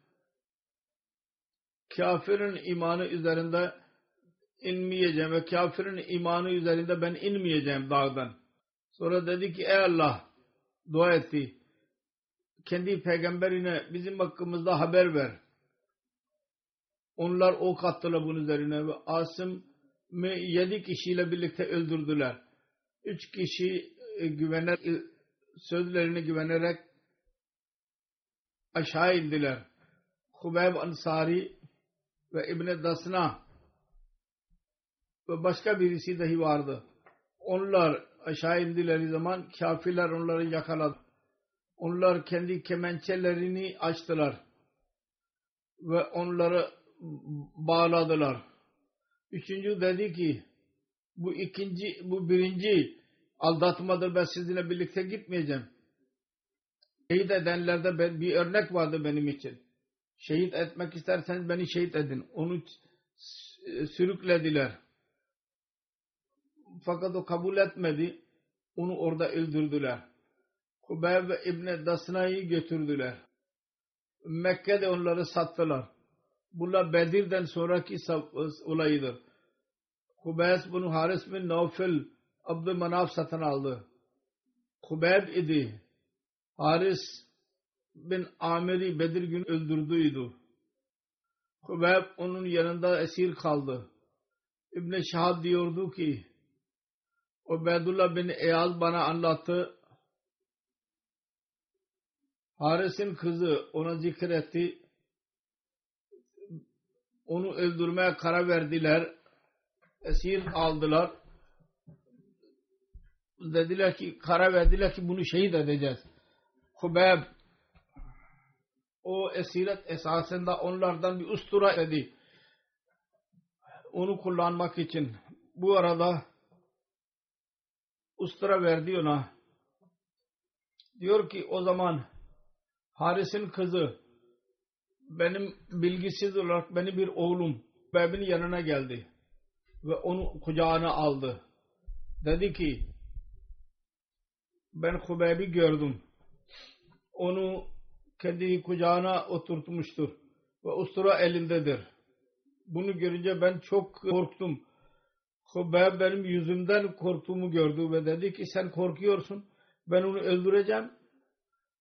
S2: kafirin imanı üzerinde inmeyeceğim ve kafirin imanı üzerinde ben inmeyeceğim dağdan. Sonra dedi ki ey Allah dua etti. Kendi peygamberine bizim hakkımızda haber ver. Onlar ok attılar bunun üzerine ve Asım yedi kişiyle birlikte öldürdüler. Üç kişi e, güvener e, sözlerine güvenerek aşağı indiler. Hubeyb Ansari ve İbn Dasna ve başka birisi dahi vardı. Onlar aşağı indileri zaman kafirler onları yakaladı. Onlar kendi kemençelerini açtılar ve onları bağladılar. Üçüncü dedi ki bu ikinci, bu birinci aldatmadır ben sizinle birlikte gitmeyeceğim. Şehit edenlerde ben, bir örnek vardı benim için. Şehit etmek isterseniz beni şehit edin. Onu sürüklediler. Fakat o kabul etmedi. Onu orada öldürdüler. Hubeyb ve İbni Dasna'yı götürdüler. Mekke'de onları sattılar. Bunlar Bedir'den sonraki olayıdır. Hubeys bunu Haris bin Naufel Abdülmanaf satın aldı. Hubeyb idi. Haris bin Amir'i Bedir gün öldürdüydü. Hubeyb onun yanında esir kaldı. İbn Şahab diyordu ki Ubeydullah bin Eyaz bana anlattı. Haris'in kızı ona zikretti onu öldürmeye karar verdiler. Esir aldılar. Dediler ki karar verdiler ki bunu şehit edeceğiz. Hubeyb o esiret esasında onlardan bir ustura dedi. Onu kullanmak için. Bu arada ustura verdi ona. Diyor ki o zaman Haris'in kızı benim bilgisiz olarak beni bir oğlum Hubeybi'nin yanına geldi ve onu kucağına aldı. Dedi ki ben Hubeybi gördüm. Onu kendi kucağına oturtmuştur ve ustura elindedir. Bunu görünce ben çok korktum. Hubeyb benim yüzümden korktuğumu gördü ve dedi ki sen korkuyorsun. Ben onu öldüreceğim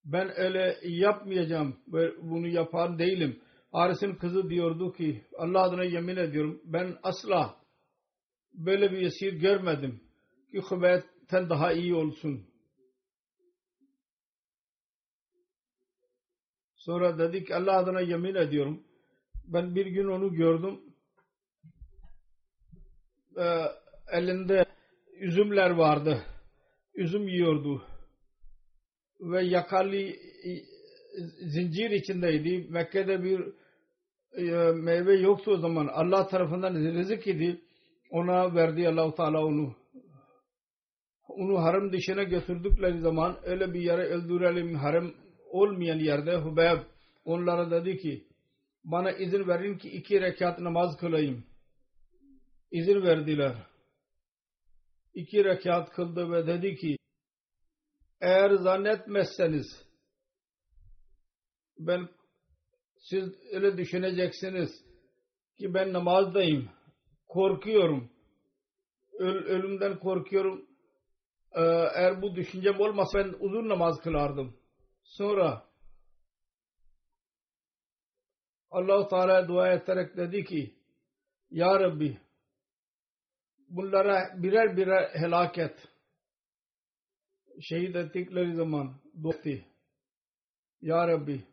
S2: ben öyle yapmayacağım. Bunu yapan değilim. Haris'in kızı diyordu ki Allah adına yemin ediyorum ben asla böyle bir esir görmedim ki Hübeyt'ten daha iyi olsun. Sonra dedik Allah adına yemin ediyorum. Ben bir gün onu gördüm. Ee, elinde üzümler vardı. Üzüm yiyordu ve yakalı zincir içindeydi. Mekke'de bir e, meyve yoktu o zaman. Allah tarafından rızık idi. Ona verdi Allah-u Teala onu. Onu harem dışına götürdükleri zaman öyle bir yere öldürelim harem olmayan yerde Hubeyb onlara dedi ki bana izin verin ki iki rekat namaz kılayım. İzin verdiler. İki rekat kıldı ve dedi ki eğer zannetmezseniz ben siz öyle düşüneceksiniz ki ben namazdayım. Korkuyorum. Öl, ölümden korkuyorum. Ee, eğer bu düşüncem olmasa ben uzun namaz kılardım. Sonra Allah-u Teala dua ederek dedi ki Ya Rabbi bunlara birer birer helak et. Şehit ettikleri zaman dosti. Ya Rabbi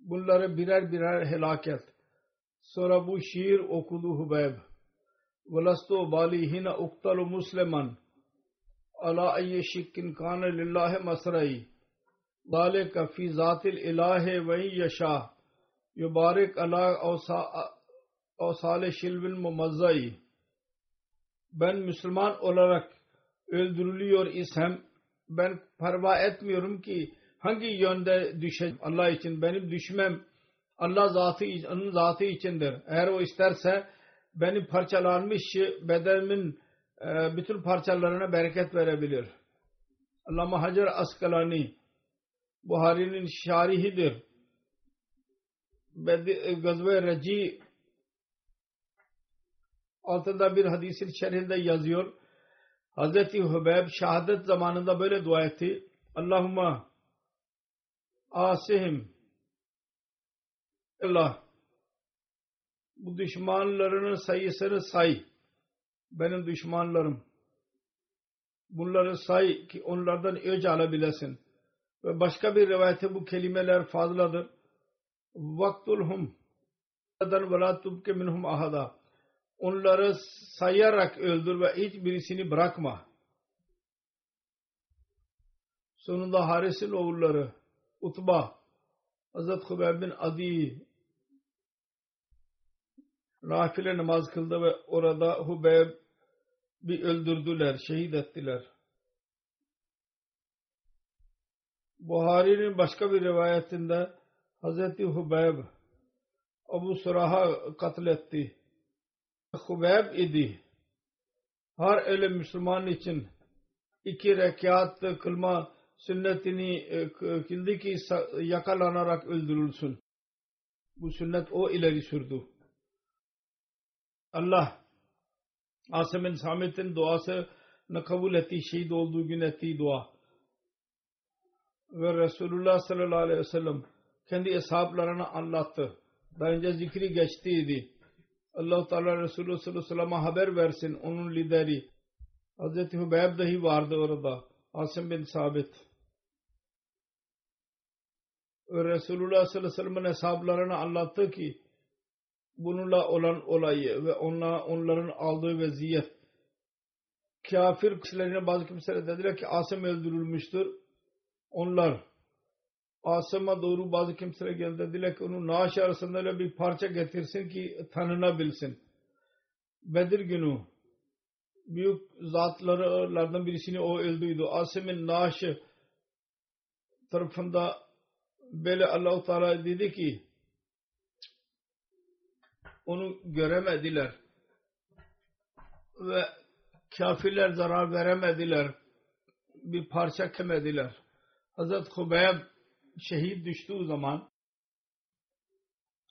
S2: bunları birer birer helak et. Sonra bu şiir okudu Hubeyb. Velastu bali hina uktalu musliman ala ayye şikkin kâne lillahi masrai zâlika fî zâtil ilâhe ve yaşâ yubarik ala avsâle şilvil mumazzai ben Müslüman olarak öldürülüyor isem ben parva etmiyorum ki hangi yönde düşeceğim Allah için benim düşmem Allah zatı onun zatı içindir. Eğer o isterse benim parçalanmış bedenimin e, bütün parçalarına bereket verebilir. Allama Hacer Askalani Buhari'nin şarihidir. Gazve Reci altında bir hadisin şerhinde yazıyor. Hazreti Hubeyb şehadet zamanında böyle dua etti. Allahumma asihim Allah bu düşmanlarının sayısını say. Benim düşmanlarım. Bunları say ki onlardan öc alabilesin. Ve başka bir rivayette bu kelimeler fazladır. Vaktulhum ve la tubke minhum ahada. Onları sayarak öldür ve hiç birisini bırakma. Sonunda Haris'in oğulları Utba, Hazret Hubeyb bin Adi nafile namaz kıldı ve orada Hubeyb bir öldürdüler, şehit ettiler. Buhari'nin başka bir rivayetinde Hazreti Hubeyb Abu Suraha katletti. Hubeyb idi. Her öyle Müslüman için iki rekat kılma sünnetini e, kıldı ki yakalanarak öldürülsün. Bu sünnet o ileri sürdü. Allah Asım bin Samet'in duasını kabul etti. Şehit olduğu gün ettiği dua. Ve Resulullah sallallahu aleyhi ve sellem kendi hesaplarını anlattı. Daha önce zikri geçtiydi. Allah Teala Resulü sallallahu aleyhi ve sellem'e haber versin onun lideri. Hazreti Hubeyb dahi vardı orada. Asım bin Sabit. Resulullah sallallahu aleyhi ve sellem'in hesaplarını anlattı ki bununla olan olayı ve onla, onların aldığı vaziyet kafir kişilerine bazı kimseler dediler ki Asım öldürülmüştür. Onlar Asım'a doğru bazı kimseler geldi dediler ki onun naaş arasında öyle bir parça getirsin ki tanınabilsin. Bedir günü büyük zatlardan birisini o öldüydü. Asım'ın naaşı tarafında böyle Allah-u Teala dedi ki onu göremediler ve kafirler zarar veremediler bir parça kemediler Hazret Hubeyb şehit düştüğü zaman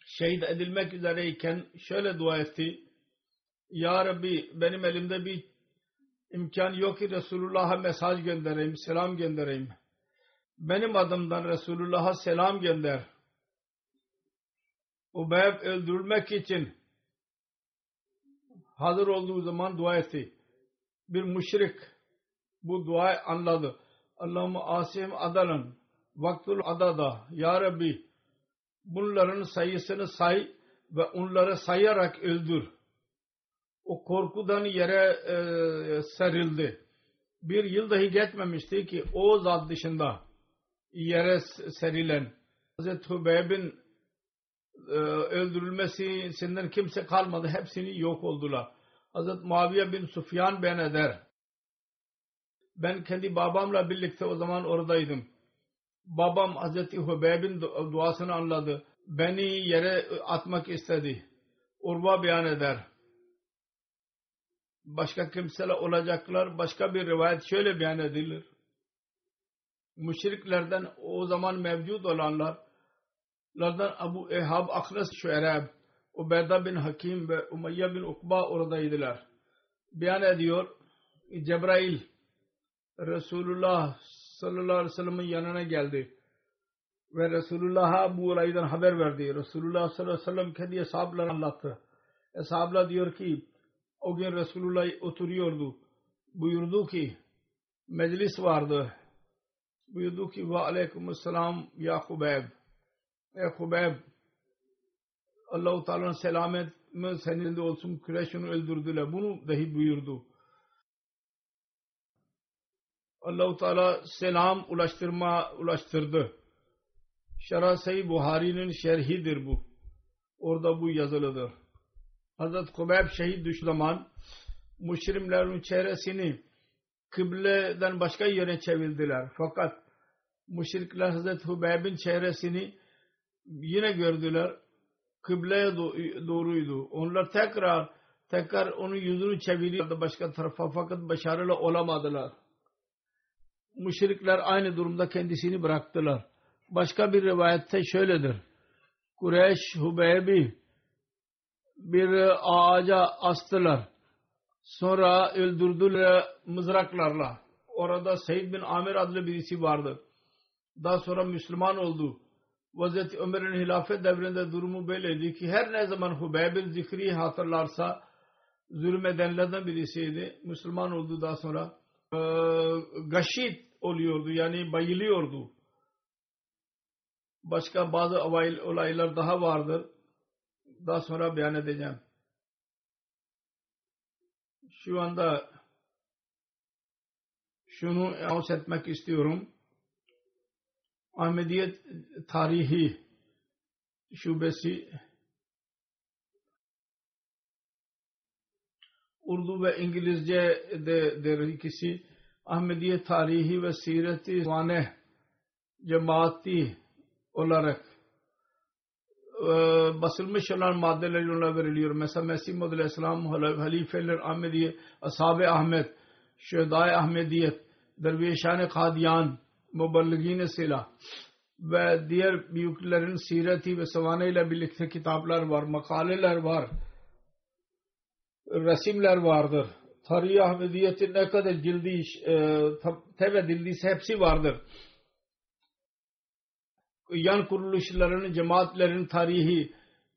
S2: şehit edilmek üzereyken şöyle dua etti Ya Rabbi benim elimde bir imkan yok ki Resulullah'a mesaj göndereyim, selam göndereyim. Benim adımdan Resulullah'a selam gönder. Ubeyb öldürülmek için hazır olduğu zaman dua etti. Bir müşrik bu duayı anladı. Allahümme asim adalan vaktul adada ya Rabbi bunların sayısını say ve onları sayarak öldür. O korkudan yere e, serildi. Bir yıl dahi geçmemişti ki o zat dışında yere serilen Hazreti Hubeyb'in e, öldürülmesinden kimse kalmadı. Hepsini yok oldular. Hazreti Muaviye bin Sufyan ben eder. Ben kendi babamla birlikte o zaman oradaydım. Babam Hazreti Hubeyb'in duasını anladı. Beni yere atmak istedi. Urva beyan eder. Başka kimseler olacaklar. Başka bir rivayet şöyle beyan edilir. Müşriklerden o zaman mevcut olanlar lardan Abu Ehab Akras Şuereb Ubeyda bin Hakim ve Umayya bin Ukba oradaydılar. Beyan ediyor Cebrail Resulullah sallallahu aleyhi ve sellem'in yanına geldi. Ve Resulullah'a bu olaydan haber verdi. Resulullah sallallahu aleyhi ve sellem kendi ashablarına anlattı. Ashablar diyor ki o gün Resulullah oturuyordu. Buyurdu ki meclis vardı. Buyurdu ki ve aleykümselam ya Hubeyb. Ey Hubeyb Allah-u Teala'nın selamet senin de olsun Kureyş'ini öldürdüler. Bunu dahi buyurdu. Allah-u Teala selam ulaştırma ulaştırdı. Şerah Sayı Buhari'nin şerhidir bu. Orada bu yazılıdır. Hazret Kubeyb şehit düştüğü zaman müşrimlerin çevresini kıbleden başka yere çevirdiler. Fakat müşrikler Hazreti Hubeyb'in çevresini yine gördüler. Kıbleye doğruydu. Onlar tekrar tekrar onun yüzünü çeviriyordu başka tarafa fakat başarılı olamadılar. Müşrikler aynı durumda kendisini bıraktılar. Başka bir rivayette şöyledir. Kureyş Hubeyb'i bir ağaca astılar. Sonra öldürdüler mızraklarla. Orada Seyyid bin Amir adlı birisi vardı. Daha sonra Müslüman oldu. Hazreti Ömer'in hilafet devrinde durumu böyleydi ki her ne zaman Hubeyb'in zikri hatırlarsa zulmedenlerden birisiydi. Müslüman oldu daha sonra. Ee, gaşit oluyordu yani bayılıyordu. Başka bazı olaylar daha vardır. Daha sonra beyan edeceğim. Şu anda şunu anons etmek istiyorum. Ahmediyet tarihi şubesi Urdu ve İngilizce de der ikisi Ahmediye tarihi ve sireti vane cemaati olarak e, basılmış olan maddeler ona veriliyor. Mesela Mesih Muhammed Aleyhisselam halifeler Ahmediye, Ashab-ı Ahmet, Şehda-i Ahmediyet, Dervişan-ı Kadiyan, Muballigin-i Sila ve diğer büyüklerin sireti ve savane ile birlikte kitaplar var, makaleler var, resimler vardır. Tarih Ahmediyetin ne kadar cildi, e, tebedildiyse hepsi vardır. Yan kuruluşların, cemaatlerin tarihi,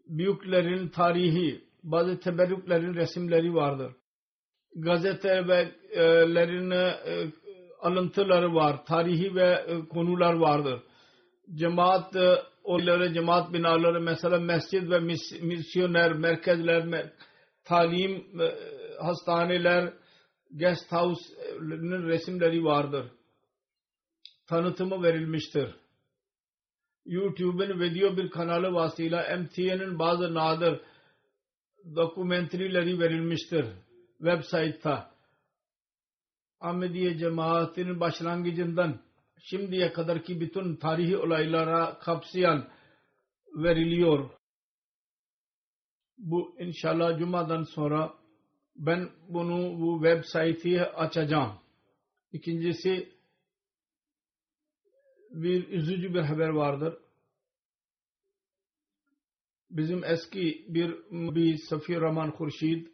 S2: büyüklerin tarihi, bazı teberrüklerin resimleri vardır. Gazetelerin e, alıntıları var, tarihi ve e, konular vardır. Cemaat oyları, cemaat binaları, mesela mescid ve misyoner merkezler, talim e, hastaneler, guest house'nin resimleri vardır. Tanıtımı verilmiştir. YouTube'un video bir kanalı vasıyla MTN'in bazı nadir dokumenterileri verilmiştir. Website'ta. Ahmediye cemaatinin başlangıcından şimdiye kadarki bütün tarihi olaylara kapsayan veriliyor. Bu inşallah Cuma'dan sonra ben bunu bu website'i açacağım. İkincisi bir üzücü bir haber vardır. Bizim eski bir bir Safi Rahman Khurşid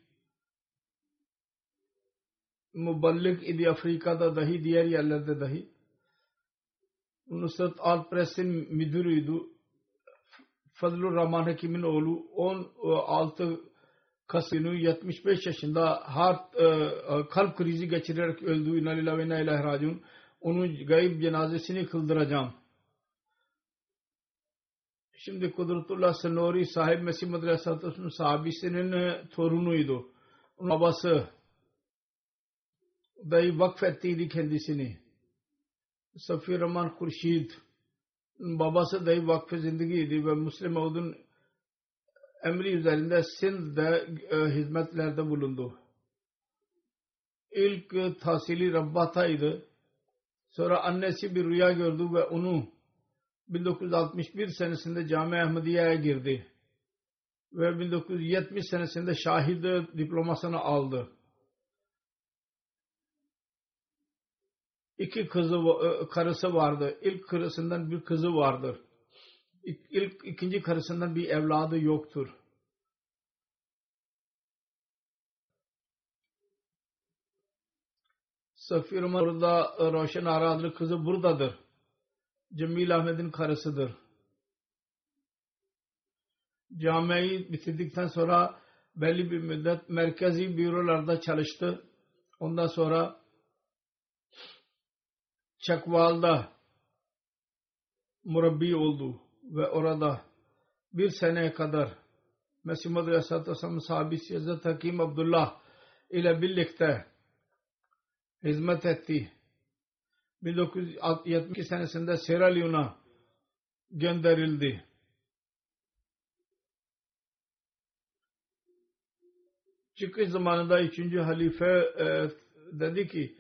S2: muballik idi Afrika'da dahi diğer yerlerde dahi Nusrat Al Press'in müdürüydü. Fazlur Rahman Hakim'in oğlu 16 Kasım 75 yaşında heart, e, kalp krizi geçirerek öldü. İnna lillahi ve inna ilahi. Onun gayb cenazesini kıldıracağım. Şimdi Kudretullah Senori sahip Mesih Madrasatü'nün sahabisinin torunuydu. Onun babası dayı vakfettiydi kendisini. Safi Rahman Kurşid babası dahi vakfı zindagiydi ve Müslim Maud'un emri üzerinde Sindh'de e, hizmetlerde bulundu. İlk tahsili Rabbata'ydı. Sonra annesi bir rüya gördü ve onu 1961 senesinde Cami Ahmediye'ye girdi. Ve 1970 senesinde şahit diplomasını aldı. İki kızı, e, karısı vardı. İlk karısından bir kızı vardır. İlk, ikinci karısından bir evladı yoktur. Safir orada Roşen Ara adlı kızı buradadır. Cemil Ahmet'in karısıdır. Camiyi bitirdikten sonra belli bir müddet merkezi bürolarda çalıştı. Ondan sonra Çakval'da murabbi oldu ve orada bir seneye kadar Mesih Muhammed Aleyhisselatü sahabesi Hazreti Hakim Abdullah ile birlikte hizmet etti. 1972 senesinde Sierra Leone'a gönderildi. Çıkış zamanında 3. halife e, dedi ki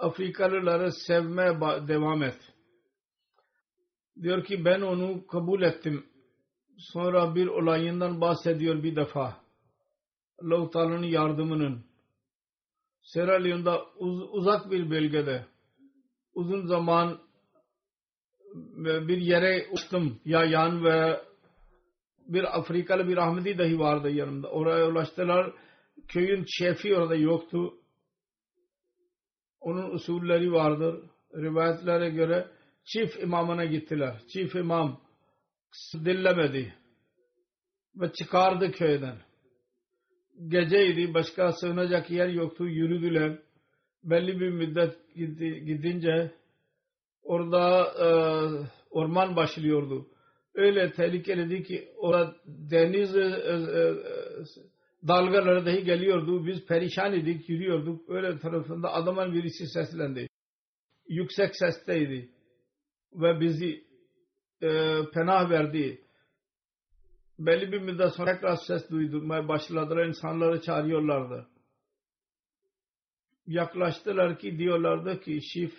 S2: Afrikalıları sevmeye devam et. Diyor ki ben onu kabul ettim. Sonra bir olayından bahsediyor bir defa. Allah-u yardımının. Sierra Leone'da uz uzak bir bölgede uzun zaman bir yere uçtum ya yan ve bir Afrikalı bir Ahmedi dahi vardı yanımda. Oraya ulaştılar. Köyün şefi orada yoktu. Onun usulleri vardır. Rivayetlere göre çift imamına gittiler. Çift imam dillemedi ve çıkardı köyden. Geceydi, başka sığınacak yer yoktu, yürüdüler. Belli bir müddet gidince orada e, orman başlıyordu. Öyle tehlikeliydi ki orada deniz e, e, dalgaları dahi geliyordu. Biz perişan idik, yürüyorduk. Öyle tarafında adamın birisi seslendi. Yüksek sesteydi. Ve bizi e, penah verdi. Belli bir müddet sonra tekrar ses duydurmaya başladılar. insanları çağırıyorlardı. Yaklaştılar ki diyorlardı ki şif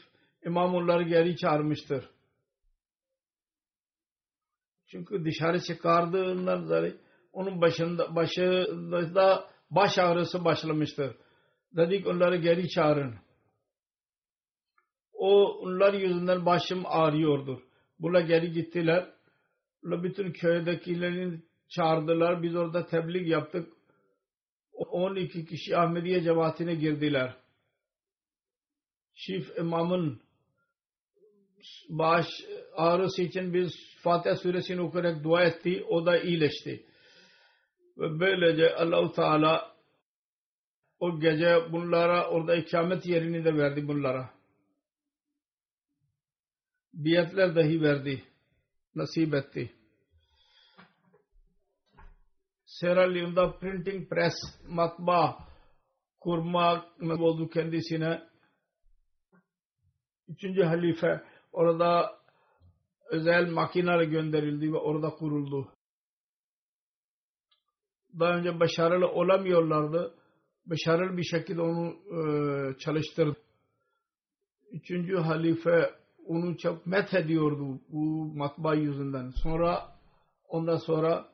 S2: imam onları geri çağırmıştır. Çünkü dışarı çıkardığından dolayı onun başında başında baş ağrısı başlamıştır. Dedik onları geri çağırın. O onlar yüzünden başım ağrıyordur. Buna geri gittiler. Bütün köydekilerin çağırdılar. Biz orada tebliğ yaptık. 12 kişi Ahmediye cemaatine girdiler. Şif imamın baş ağrısı için biz Fatiha suresini okuyarak dua etti. O da iyileşti. Ve böylece Allahu Teala o gece bunlara orada ikamet yerini de verdi bunlara. Biyetler dahi verdi. Nasip etti. Sierra Leone'da printing press matbaa kurma oldu kendisine. Üçüncü halife orada özel makineler gönderildi ve orada kuruldu daha önce başarılı olamıyorlardı. Başarılı bir şekilde onu e, çalıştırdı. Üçüncü halife onu çok met ediyordu bu matbaa yüzünden. Sonra ondan sonra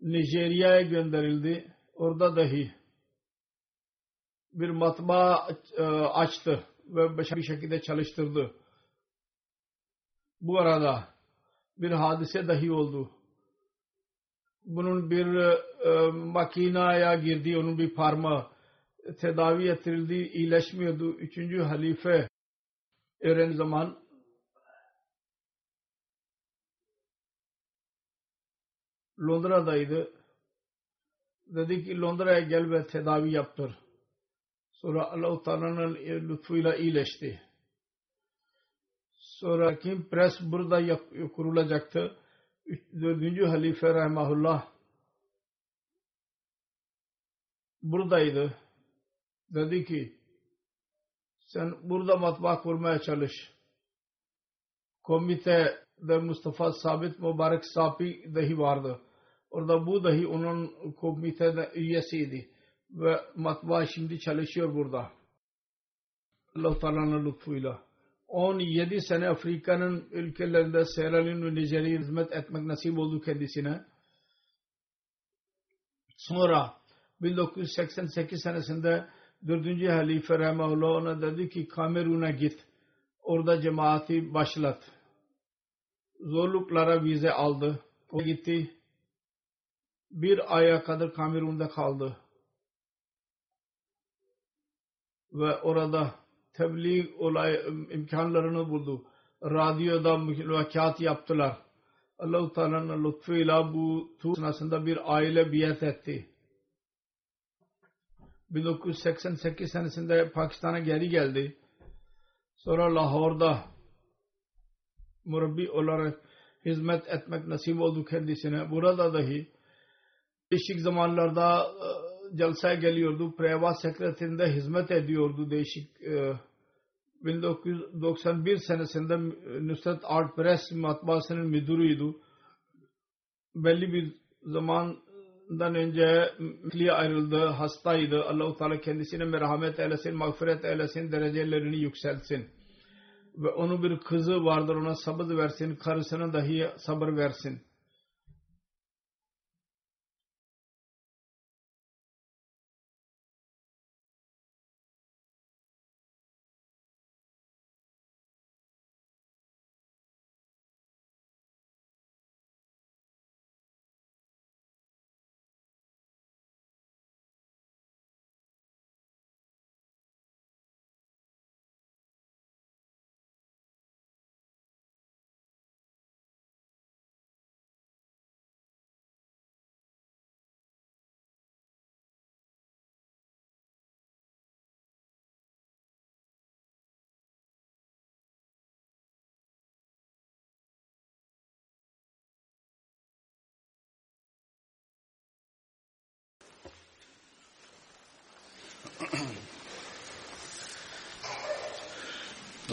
S2: Nijerya'ya gönderildi. Orada dahi bir matbaa e, açtı ve bir şekilde çalıştırdı. Bu arada bir hadise dahi oldu bunun bir e, makinaya girdi, onun bir parmağı tedavi ettirildi, iyileşmiyordu. Üçüncü halife öğren zaman Londra'daydı. Dedi ki Londra'ya gel ve tedavi yaptır. Sonra Allah-u Teala'nın lütfuyla iyileşti. Sonra kim pres burada kurulacaktı dördüncü halife rahimahullah buradaydı. Dedi ki sen burada matbaa kurmaya çalış. Komite de Mustafa Sabit Mübarek Sapi dahi vardı. Orada bu dahi onun komitede üyesiydi. Ve matbaa şimdi çalışıyor burada. Allah Teala'nın lütfuyla. 17 sene Afrika'nın ülkelerinde Sierra Leone ve Nijerya'ya hizmet etmek nasip oldu kendisine. Sonra 1988 senesinde 4. Halife Rahimahullah ona dedi ki Kamerun'a git. Orada cemaati başlat. Zorluklara vize aldı. O gitti. Bir aya kadar Kamerun'da kaldı. Ve orada tebliğ olay imkanlarını buldu. Radyoda mülakat yaptılar. Allah-u Teala'nın lütfuyla bu tur bir aile biat etti. 1988 senesinde Pakistan'a geri geldi. Sonra Lahor'da murabbi olarak hizmet etmek nasip oldu kendisine. Burada dahi değişik zamanlarda jalsaya geliyordu. Preva sekreterinde hizmet ediyordu değişik 1991 senesinde Nusret Art Press matbaasının müdürüydü. Belli bir zamandan önce mikliye ayrıldı, hastaydı. Allah-u Teala kendisine merhamet eylesin, mağfiret eylesin, derecelerini yükselsin. Ve onun bir kızı vardır ona sabır versin, karısına dahi sabır versin.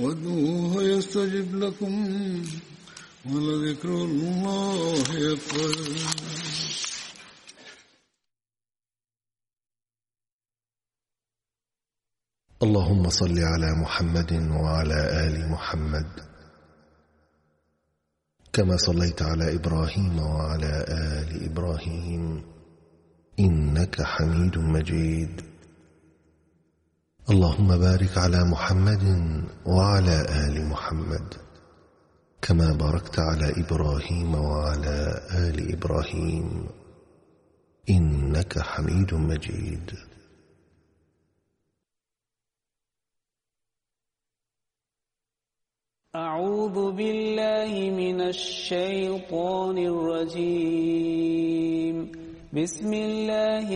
S1: وادعوه يستجب لكم ولذكر الله أكبر.
S3: اللهم صل على محمد وعلى آل محمد كما صليت على إبراهيم وعلى آل إبراهيم إنك حميد مجيد. اللهم بارك على محمد وعلى آل محمد كما باركت على إبراهيم وعلى آل إبراهيم إنك حميد مجيد.
S4: أعوذ بالله من الشيطان الرجيم. بسم الله